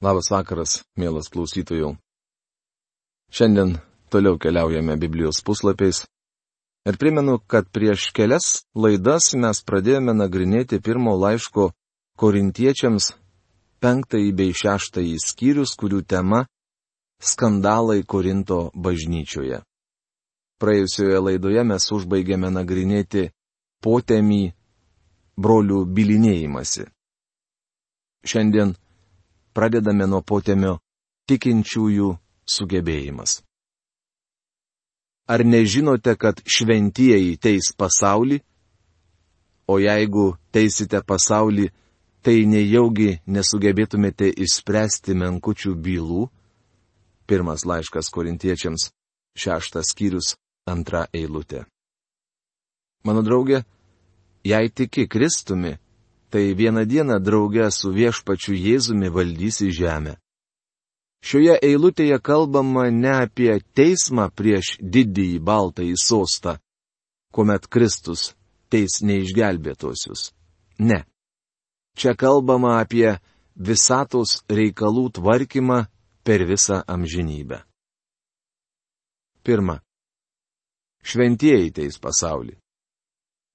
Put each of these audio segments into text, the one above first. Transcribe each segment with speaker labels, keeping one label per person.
Speaker 1: Labas vakaras, mielas klausytojų. Šiandien toliau keliaujame Biblijos puslapiais. Ir primenu, kad prieš kelias laidas mes pradėjome nagrinėti pirmo laiško korintiečiams penktąjį bei šeštąjį skyrius, kurių tema - skandalai Korinto bažnyčioje. Praėjusioje laidoje mes užbaigėme nagrinėti potemį brolių bilinėjimasi. Šiandien pradedame nuo potėmio tikinčiųjų sugebėjimas. Ar nežinote, kad šventieji teis pasaulį? O jeigu teisite pasaulį, tai nejaugi nesugebėtumėte išspręsti menkučių bylų? Pirmas laiškas korintiečiams, šeštas skyrius, antra eilutė. Mano draugė, jei tiki Kristumi, tai vieną dieną drauge su viešpačiu Jėzumi valdysi žemę. Šioje eilutėje kalbama ne apie teismą prieš didįjį baltąjį sostą, kuomet Kristus teis neišgelbėtosius. Ne. Čia kalbama apie visatos reikalų tvarkymą per visą amžinybę. Pirma. Šventieji teis pasaulį.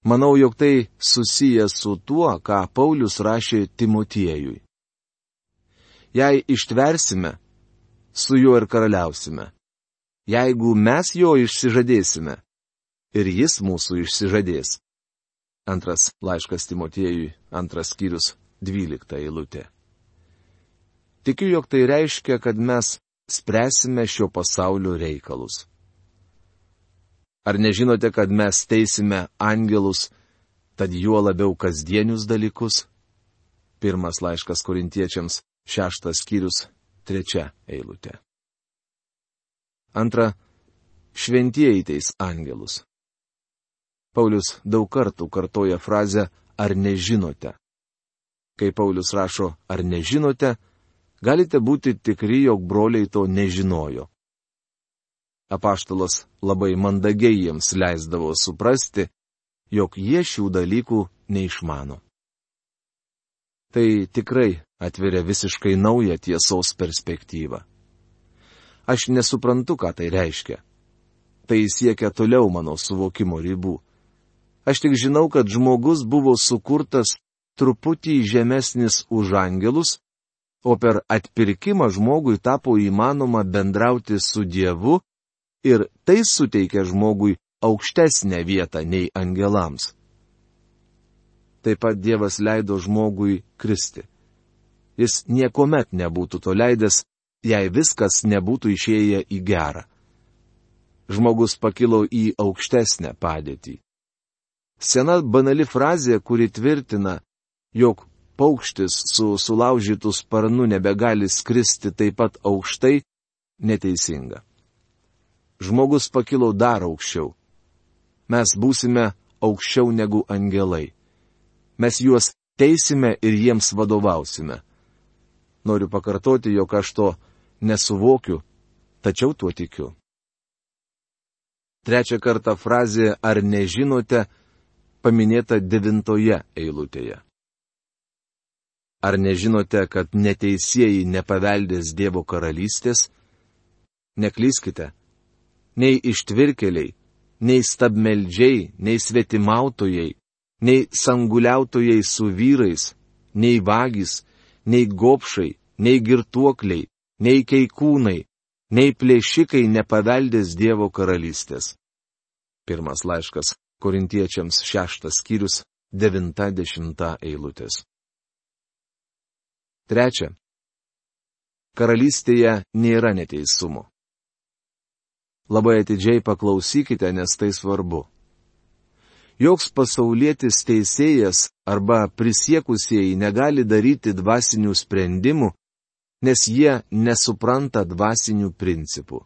Speaker 1: Manau, jog tai susijęs su tuo, ką Paulius rašė Timotiejui. Jei ištversime, su juo ir karaliausime. Jeigu mes jo išsižadėsime, ir jis mūsų išsižadės. Antras laiškas Timotiejui, antras skyrius, dvylikta eilutė. Tikiu, jog tai reiškia, kad mes spręsime šio pasaulio reikalus. Ar nežinote, kad mes teisime angelus, tad juo labiau kasdienius dalykus? Pirmas laiškas korintiečiams, šeštas skyrius, trečia eilutė. Antra, šventieji teis angelus. Paulius daug kartų kartoja frazę ar nežinote. Kai Paulius rašo ar nežinote, galite būti tikri, jog broliai to nežinojo apaštalas labai mandagiai jiems leisdavo suprasti, jog jie šių dalykų neišmano. Tai tikrai atveria visiškai naują tiesos perspektyvą. Aš nesuprantu, ką tai reiškia. Tai siekia toliau mano suvokimo ribų. Aš tik žinau, kad žmogus buvo sukurtas truputį žemesnis už angelus, o per atpirkimą žmogui tapo įmanoma bendrauti su Dievu ir tai suteikia žmogui aukštesnę vietą nei angelams. Taip pat Dievas leido žmogui kristi. Jis niekuomet nebūtų to leidęs, jei viskas nebūtų išėję į gerą. Žmogus pakilo į aukštesnę padėtį. Sena banali frazė, kuri tvirtina, jog paukštis su sulaužytų sparnu nebegali skristi taip pat aukštai, neteisinga žmogus pakilo dar aukščiau. Mes būsime aukščiau negu angelai. Mes juos teisime ir jiems vadovausime. Noriu pakartoti, jog aš to nesuvokiu, tačiau tuo tikiu. Trečią kartą frazė ar nežinote paminėta devintoje eilutėje. Ar nežinote, kad neteisėjai nepaveldės Dievo karalystės? Neklyskite, nei ištvirkeliai, nei stabmeldžiai, nei svetimautojai, nei sanguliautojai su vyrais, nei vagys, nei gopšai, nei girtuokliai, nei keikūnai, nei plėšikai nepaveldės Dievo karalystės. Pirmas laiškas Korintiečiams šeštas skyrius, devinta dešimta eilutės. Trečia. Karalystėje nėra neteisumo. Labai atidžiai paklausykite, nes tai svarbu. Joks pasaulietis teisėjas arba prisiekusieji negali daryti dvasinių sprendimų, nes jie nesupranta dvasinių principų.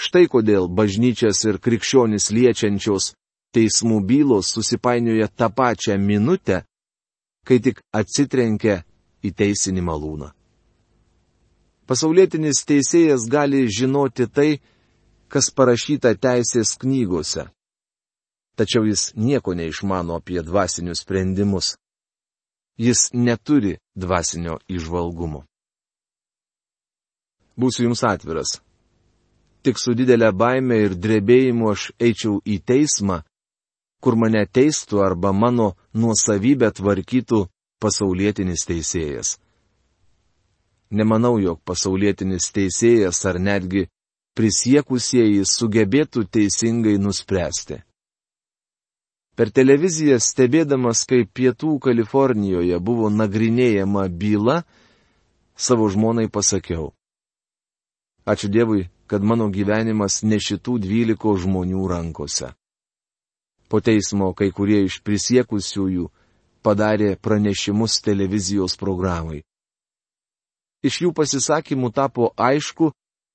Speaker 1: Štai kodėl bažnyčias ir krikščionis liečiančios teismų bylos susipainioja tą pačią minutę, kai tik atsitrenkia į teisinį malūną. Pasaulietinis teisėjas gali žinoti tai, kas parašyta teisės knygose. Tačiau jis nieko neišmano apie dvasinius sprendimus. Jis neturi dvasinio išvalgumo. Būsiu jums atviras. Tik su didelė baime ir drebėjimu aš eičiau į teismą, kur mane teistų arba mano nuosavybę tvarkytų pasaulietinis teisėjas. Nemanau, jog pasaulietinis teisėjas ar netgi prisiekusieji sugebėtų teisingai nuspręsti. Per televiziją stebėdamas, kaip pietų Kalifornijoje buvo nagrinėjama byla, savo žmonai pasakiau. Ačiū Dievui, kad mano gyvenimas ne šitų dvyliko žmonių rankose. Po teismo kai kurie iš prisiekusiųjų padarė pranešimus televizijos programai. Iš jų pasisakymų tapo aišku,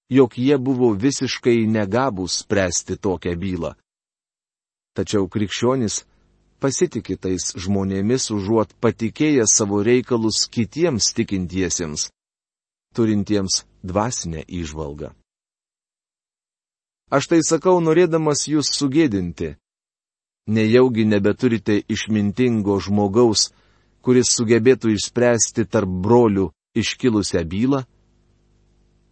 Speaker 1: jog jie buvo visiškai negabūs spręsti tokią bylą. Tačiau krikščionis pasitikė tais žmonėmis užuot patikėję savo reikalus kitiems tikintiesiems, turintiems dvasinę įžvalgą. Aš tai sakau norėdamas jūs sugėdinti. Nejaugi nebeturite išmintingo žmogaus, kuris sugebėtų išspręsti tarp brolių iškilusią bylą?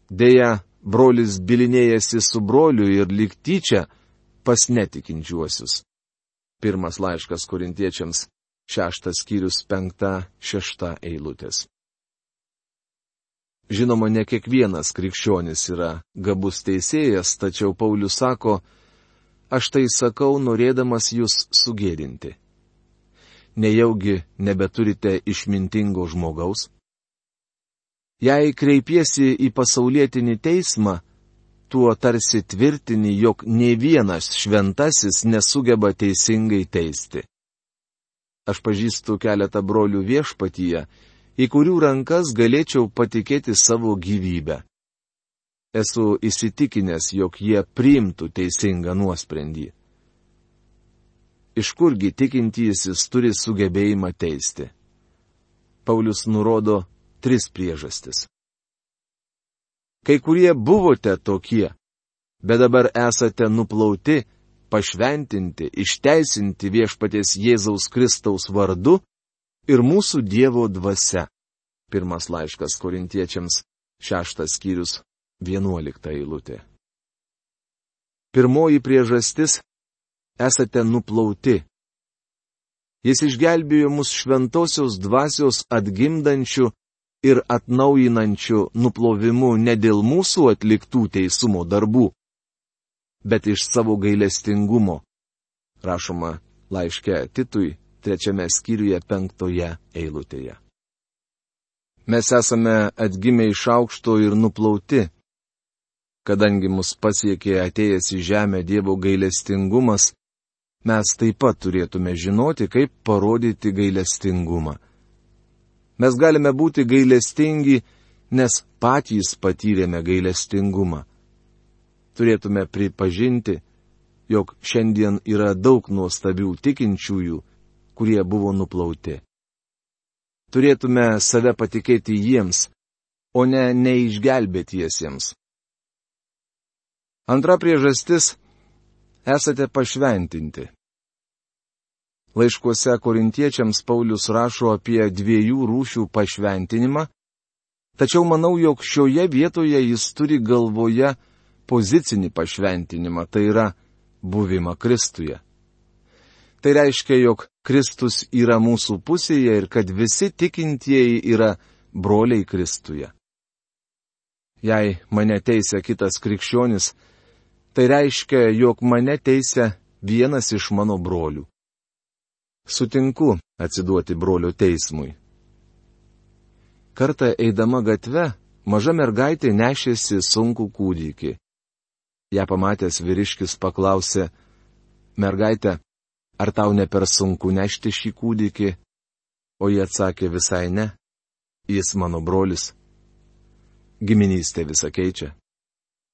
Speaker 1: Deja, brolis bilinėjasi su broliu ir liktyčia pas netikinčiuosius. Pirmas laiškas korintiečiams, šeštas skyrius, penkta, šešta eilutės. Žinoma, ne kiekvienas krikščionis yra gabus teisėjas, tačiau Paulius sako, aš tai sakau norėdamas jūs sugėdinti. Nejaugi nebeturite išmintingo žmogaus? Jei kreipiesi į pasaulietinį teismą, tuo tarsi tvirtini, jog ne vienas šventasis nesugeba teisingai teisti. Aš pažįstu keletą brolių viešpatyje, į kurių rankas galėčiau patikėti savo gyvybę. Esu įsitikinęs, jog jie priimtų teisingą nuosprendį. Iš kurgi tikintysis turi sugebėjimą teisti? Paulius nurodo tris priežastis. Kai kurie buvote tokie, bet dabar esate nuplauti, pašventinti, išteisinti viešpatės Jėzaus Kristaus vardu ir mūsų Dievo dvasia. Pirmas laiškas korintiečiams, šeštas skyrius, vienuolikta eilutė. Pirmoji priežastis - esate nuplauti. Jis išgelbėjo mus šventosios dvasios atgimdančių ir atnaujinančių nuplovimu ne dėl mūsų atliktų teisumo darbų, bet iš savo gailestingumo. Rašoma laiške Titui, trečiame skyriuje penktoje eilutėje. Mes esame atgimę iš aukšto ir nuplauti. Kadangi mus pasiekė atėjęs į žemę Dievo gailestingumas, mes taip pat turėtume žinoti, kaip parodyti gailestingumą. Mes galime būti gailestingi, nes patys patyrėme gailestingumą. Turėtume pripažinti, jog šiandien yra daug nuostabių tikinčiųjų, kurie buvo nuplauti. Turėtume save patikėti jiems, o ne neišgelbėtiesiems. Antra priežastis - esate pašventinti. Laiškuose korintiečiams Paulius rašo apie dviejų rūšių pašventinimą, tačiau manau, jog šioje vietoje jis turi galvoje pozicinį pašventinimą, tai yra buvimą Kristuje. Tai reiškia, jog Kristus yra mūsų pusėje ir kad visi tikintieji yra broliai Kristuje. Jei mane teisia kitas krikščionis, tai reiškia, jog mane teisia vienas iš mano brolių. Sutinku atsiduoti brolio teismui. Kartą eidama gatve, maža mergaitė nešėsi sunkų kūdikį. Ja pamatęs vyriškis paklausė, mergaitė, ar tau ne per sunku nešti šį kūdikį? O jie atsakė visai ne. Jis mano brolis. Giminystė visą keičia.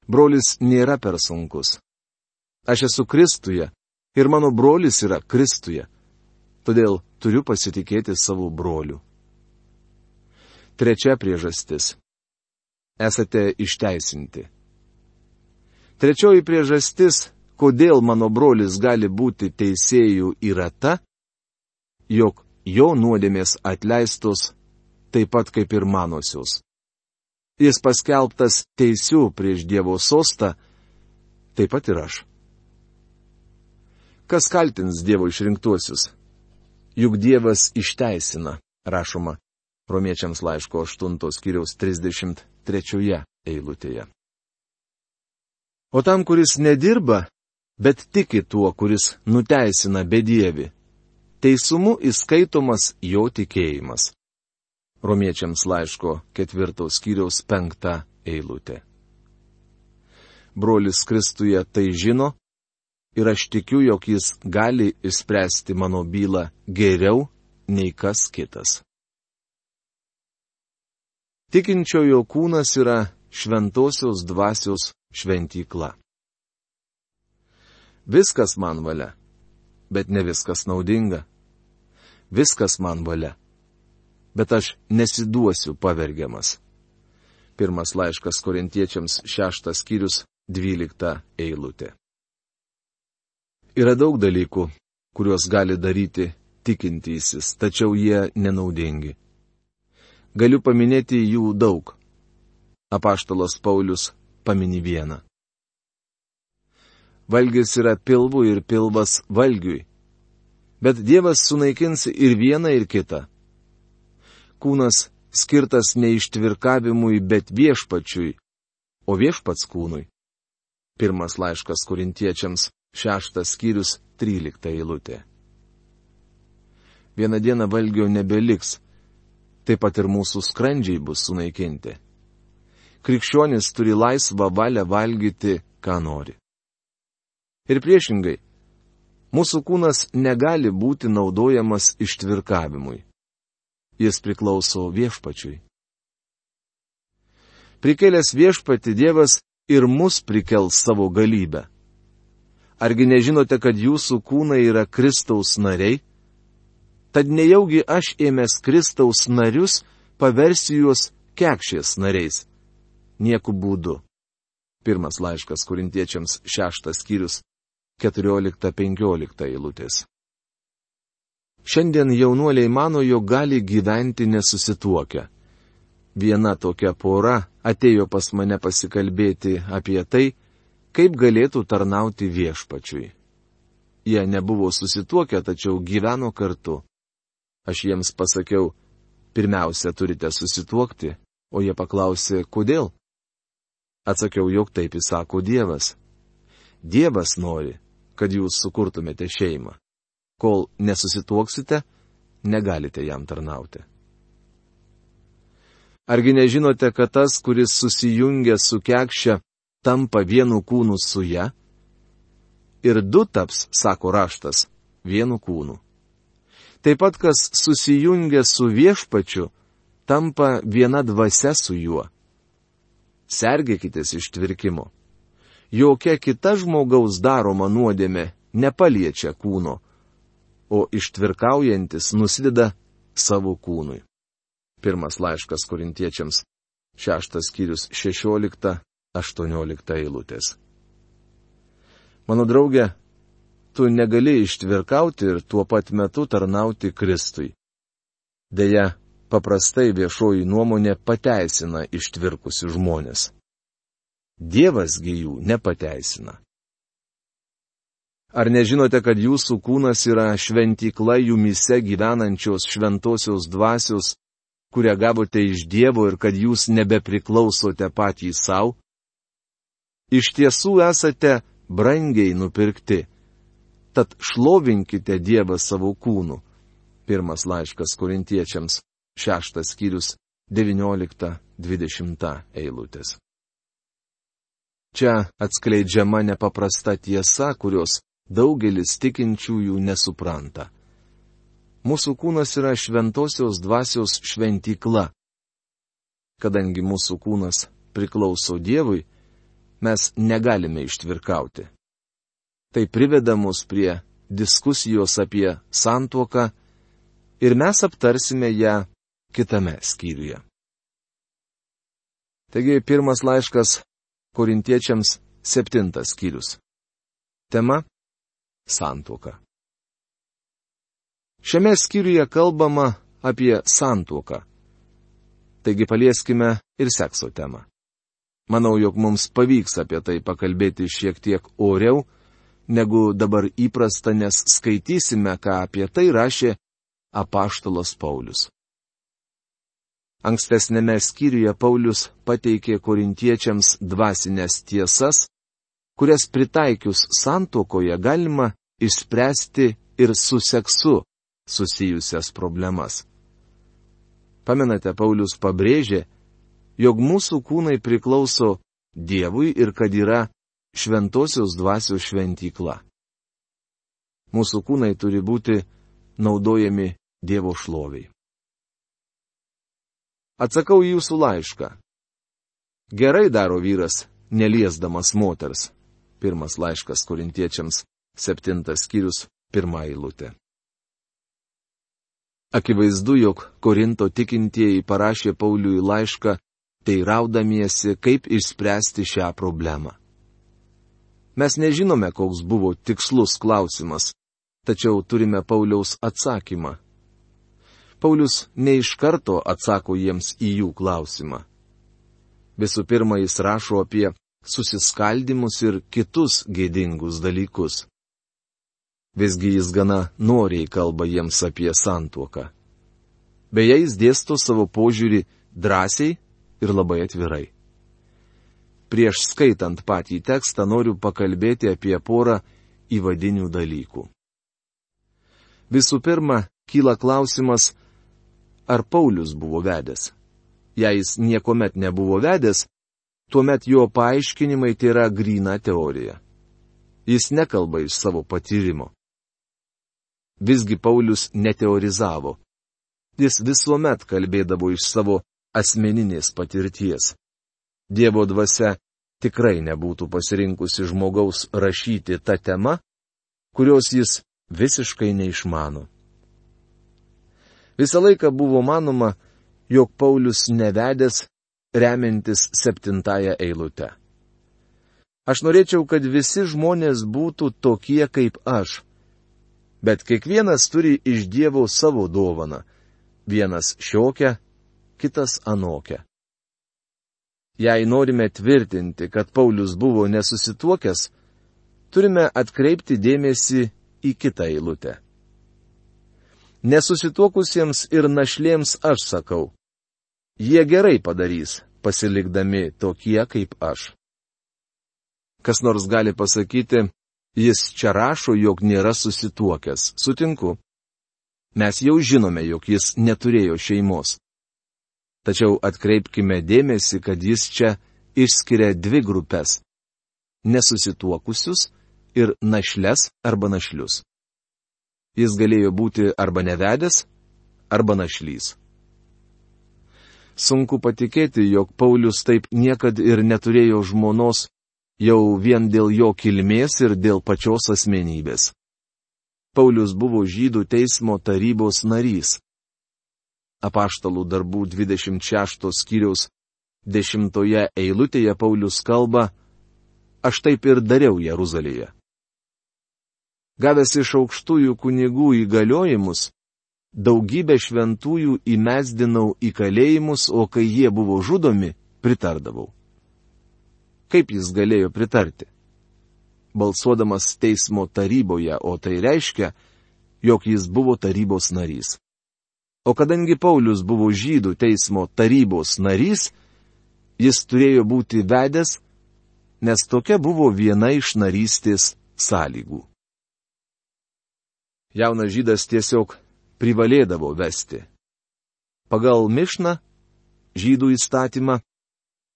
Speaker 1: Brolis nėra per sunkus. Aš esu Kristuje ir mano brolis yra Kristuje. Todėl turiu pasitikėti savo broliu. Trečia priežastis. Esate išteisinti. Trečioji priežastis kodėl mano brolis gali būti teisėjų yra ta, jog jo nuodėmės atleistos taip pat kaip ir manosios. jis paskelbtas teisiu prieš Dievo sostą, taip pat ir aš. Kas kaltins Dievo išrinktuosius? Juk Dievas išteisina, rašoma Romiečiams laiško 8 skyriaus 33 eilutėje. O tam, kuris nedirba, bet tiki tuo, kuris nuteisina bedievi, teisumu įskaitomas jo tikėjimas. Romiečiams laiško ketvirtos skyriaus penktą eilutę. Brolis Kristuje tai žino ir aš tikiu, jog jis gali išspręsti mano bylą geriau nei kas kitas. Tikinčiojo kūnas yra šventosios dvasios šventykla. Viskas man valia, bet ne viskas naudinga. Viskas man valia, bet aš nesiduosiu pavergiamas. Pirmas laiškas korintiečiams šeštas skyrius dvylikta eilutė. Yra daug dalykų, kuriuos gali daryti tikintysis, tačiau jie nenaudingi. Galiu paminėti jų daug. Apaštalas Paulius pamini vieną. Valgis yra pilvų ir pilvas valgiui. Bet Dievas sunaikins ir vieną, ir kitą. Kūnas skirtas ne ištvirkavimui, bet viešpačiui, o viešpats kūnui. Pirmas laiškas kurintiečiams, šeštas skyrius, trylikta eilutė. Vieną dieną valgio nebeliks, taip pat ir mūsų skrandžiai bus sunaikinti. Krikščionis turi laisvą valią valgyti, ką nori. Ir priešingai, mūsų kūnas negali būti naudojamas ištvirkavimui. Jis priklauso viešpačiui. Prikėlęs viešpati Dievas ir mus prikels savo galybę. Argi nežinote, kad jūsų kūnai yra Kristaus nariai? Tad nejaugi aš ėmęs Kristaus narius paversiu juos kekšės nariais. Nieku būdu. Pirmas laiškas kurintiečiams šeštas skyrius 14-15 eilutės. Šiandien jaunuoliai mano, jog gali gyventi nesusituokę. Viena tokia pora atėjo pas mane pasikalbėti apie tai, kaip galėtų tarnauti viešpačiui. Jie nebuvo susituokę, tačiau gyveno kartu. Aš jiems pasakiau, pirmiausia turite susituokti, o jie paklausė, kodėl. Atsakiau, jog taip įsako Dievas. Dievas nori, kad jūs sukurtumėte šeimą. Kol nesusituoksite, negalite jam tarnauti. Argi nežinote, kad tas, kuris susijungia su kekščia, tampa vienu kūnu su ją? Ir du taps, sako raštas, vienu kūnu. Taip pat kas susijungia su viešpačiu, tampa viena dvasia su juo. Sergėkitės ištvirkimo. Jokia kita žmogaus daroma nuodėmė nepaliečia kūno, o ištvirkaujantis nusideda savo kūnui. Pirmas laiškas korintiečiams, šeštas skyrius 16-18 eilutės. Mano draugė, tu negali ištvirkauti ir tuo pat metu tarnauti Kristui. Deja, paprastai viešoji nuomonė pateisina ištvirkusi žmonės. Dievasgi jų nepateisina. Ar nežinote, kad jūsų kūnas yra šventykla jumise gyvenančios šventosios dvasios, kurią gavote iš Dievo ir kad jūs nebepriklausote patys savo? Iš tiesų esate brangiai nupirkti tad šlovinkite Dievą savo kūnu. Pirmas laiškas korintiečiams, šeštas skyrius, 19-20 eilutės. Čia atskleidžiama nepaprasta tiesa, kurios daugelis tikinčiųjų nesupranta. Mūsų kūnas yra šventosios dvasios šventykla. Kadangi mūsų kūnas priklauso Dievui, mes negalime ištvirkauti. Tai priveda mus prie diskusijos apie santuoką ir mes aptarsime ją kitame skyriuje. Taigi pirmas laiškas korintiečiams septintas skyrius. Tema - santuoka. Šiame skyriuje kalbama apie santuoką. Taigi palieskime ir sekso temą. Manau, jog mums pavyks apie tai pakalbėti šiek tiek oriau, negu dabar įprasta, nes skaitysime, ką apie tai rašė apaštalas Paulius. Ankstesnėme skyriuje Paulius pateikė korintiečiams dvasinės tiesas, kurias pritaikius santokoje galima išspręsti ir su seksu susijusias problemas. Pamenate, Paulius pabrėžė, jog mūsų kūnai priklauso Dievui ir kad yra šventosios dvasios šventykla. Mūsų kūnai turi būti naudojami Dievo šloviai. Atsakau į jūsų laišką. Gerai daro vyras, neliesdamas moters. Pirmas laiškas korintiečiams, septintas skyrius, pirmą eilutę. Akivaizdu, jog Korinto tikintieji parašė Pauliui laišką teiraudamiesi, kaip išspręsti šią problemą. Mes nežinome, koks buvo tikslus klausimas, tačiau turime Pauliaus atsakymą. Paulius ne iš karto atsako jiems į jų klausimą. Visų pirma, jis rašo apie susiskaldimus ir kitus gėdingus dalykus. Visgi jis gana noriai kalba jiems apie santuoką. Beje, jis dėsto savo požiūrį drąsiai ir labai atvirai. Prieš skaitant patį tekstą noriu pakalbėti apie porą įvadinių dalykų. Visų pirma, kyla klausimas, ar Paulius buvo vedęs. Jei jis niekuomet nebuvo vedęs, tuomet jo paaiškinimai tai yra grina teorija. Jis nekalba iš savo patyrimo. Visgi Paulius neteorizavo. Jis visuomet kalbėdavo iš savo asmeninės patirties. Dievo dvasia tikrai nebūtų pasirinkusi žmogaus rašyti tą temą, kurios jis visiškai neišmano. Visą laiką buvo manoma, jog Paulius nevedęs remiantis septintąją eilutę. Aš norėčiau, kad visi žmonės būtų tokie kaip aš. Bet kiekvienas turi iš Dievo savo dovaną. Vienas šiokia, kitas anokia. Jei norime tvirtinti, kad Paulius buvo nesusituokęs, turime atkreipti dėmesį į kitą eilutę. Nesusituokusiems ir našlėms aš sakau, jie gerai padarys, pasilikdami tokie kaip aš. Kas nors gali pasakyti, jis čia rašo, jog nėra susituokęs, sutinku. Mes jau žinome, jog jis neturėjo šeimos. Tačiau atkreipkime dėmesį, kad jis čia išskiria dvi grupės - nesusituokusius ir našles arba našlius. Jis galėjo būti arba nevedęs, arba našlys. Sunku patikėti, jog Paulius taip niekad ir neturėjo žmonos jau vien dėl jo kilmės ir dėl pačios asmenybės. Paulius buvo žydų teismo tarybos narys apaštalų darbų 26 skyriaus 10 eilutėje Paulius kalba, aš taip ir dariau Jeruzalėje. Gavęs iš aukštųjų kunigų įgaliojimus, daugybę šventųjų įmesdinau į kalėjimus, o kai jie buvo žudomi, pritardavau. Kaip jis galėjo pritarti? Balsuodamas teismo taryboje, o tai reiškia, jog jis buvo tarybos narys. O kadangi Paulius buvo žydų teismo tarybos narys, jis turėjo būti vedęs, nes tokia buvo viena iš narystės sąlygų. Jaunas žydas tiesiog privalėdavo vesti. Pagal Mišną, žydų įstatymą,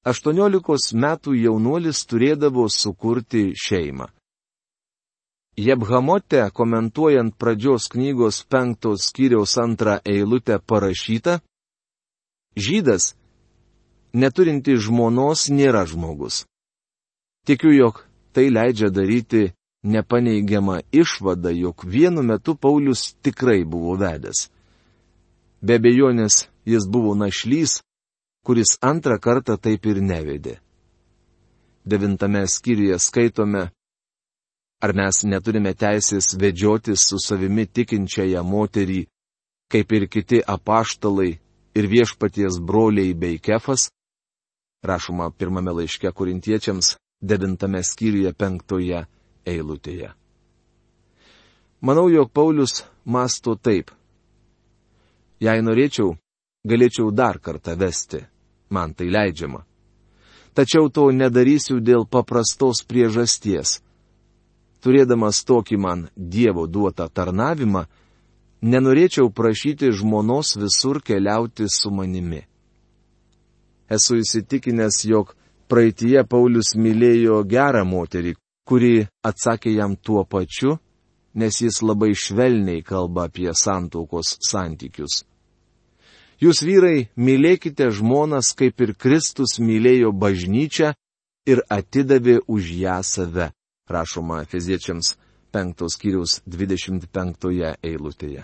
Speaker 1: 18 metų jaunuolis turėdavo sukurti šeimą. Jebhamote, komentuojant pradžios knygos penktos skyriaus antrą eilutę parašyta, Žydas, neturinti žmonos, nėra žmogus. Tikiu, jog tai leidžia daryti nepaneigiamą išvadą, jog vienu metu Paulius tikrai buvo vedęs. Be bejonės, jis buvo našlys, kuris antrą kartą taip ir nevedė. Devintame skyriuje skaitome, Ar mes neturime teisės vedžiotis su savimi tikinčiąją moterį, kaip ir kiti apaštalai, ir viešpaties broliai bei kefas, rašoma pirmame laiške korintiečiams, devintame skyriuje penktoje eilutėje. Manau, jog Paulius masto taip. Jei norėčiau, galėčiau dar kartą vesti. Man tai leidžiama. Tačiau to nedarysiu dėl paprastos priežasties. Turėdamas tokį man Dievo duotą tarnavimą, nenorėčiau prašyti žmonos visur keliauti su manimi. Esu įsitikinęs, jog praeitie Paulius mylėjo gerą moterį, kuri atsakė jam tuo pačiu, nes jis labai švelniai kalba apie santaukos santykius. Jūs vyrai, mylėkite žmonas, kaip ir Kristus mylėjo bažnyčią ir atidavė už ją save, rašoma Efeziečiams 5 skyriaus 25 eilutėje.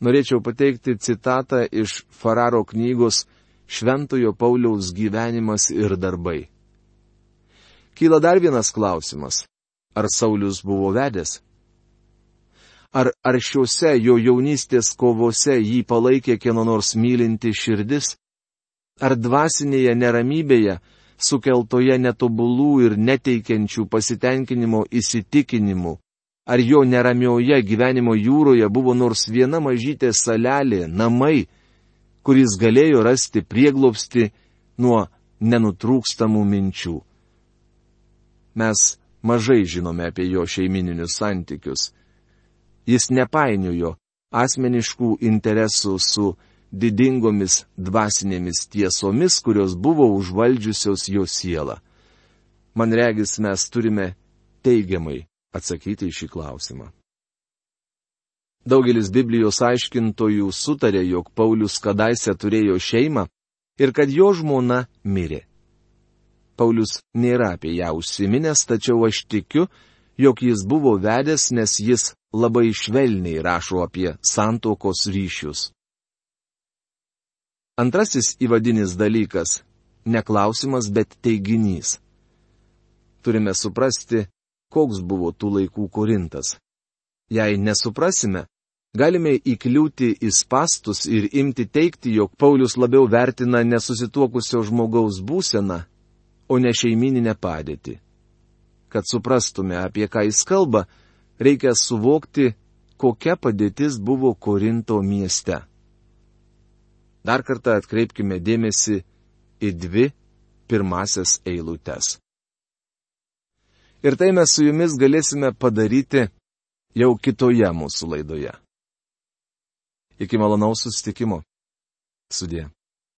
Speaker 1: Norėčiau pateikti citatą iš Fararo knygos Šventojo Pauliaus gyvenimas ir darbai. Kyla dar vienas klausimas. Ar Saulis buvo vedęs? Ar aršiuose jo jaunystės kovose jį palaikė kieno nors mylinti širdis? Ar dvasinėje neramybėje, sukeltoje netobulų ir neteikiančių pasitenkinimo įsitikinimų, ar jo neramioje gyvenimo jūroje buvo nors viena mažytė salelė, namai, kuris galėjo rasti prieglopsti nuo nenutrūkstamų minčių? Mes mažai žinome apie jo šeimininius santykius Jis nepainiojo asmeniškų interesų su didingomis dvasinėmis tiesomis, kurios buvo užvaldžiusios jo sielą. Man regis, mes turime teigiamai atsakyti į šį klausimą. Daugelis Biblijos aiškintojų sutarė, jog Paulius kadaise turėjo šeimą ir kad jo žmona mirė. Paulius nėra apie ją užsiminęs, tačiau aš tikiu, jog jis buvo vedęs, nes jis labai švelniai rašo apie santokos ryšius. Antrasis įvadinis dalykas - ne klausimas, bet teiginys. Turime suprasti, koks buvo tų laikų Korintas. Jei nesuprasime, galime įkliūti į spastus ir imti teikti, jog Paulius labiau vertina nesusituokusio žmogaus būseną, o ne šeimininę padėtį kad suprastume, apie ką jis kalba, reikia suvokti, kokia padėtis buvo Korinto mieste. Dar kartą atkreipkime dėmesį į dvi pirmasias eilutes. Ir tai mes su jumis galėsime padaryti jau kitoje mūsų laidoje. Iki malonaus susitikimo. Sudė.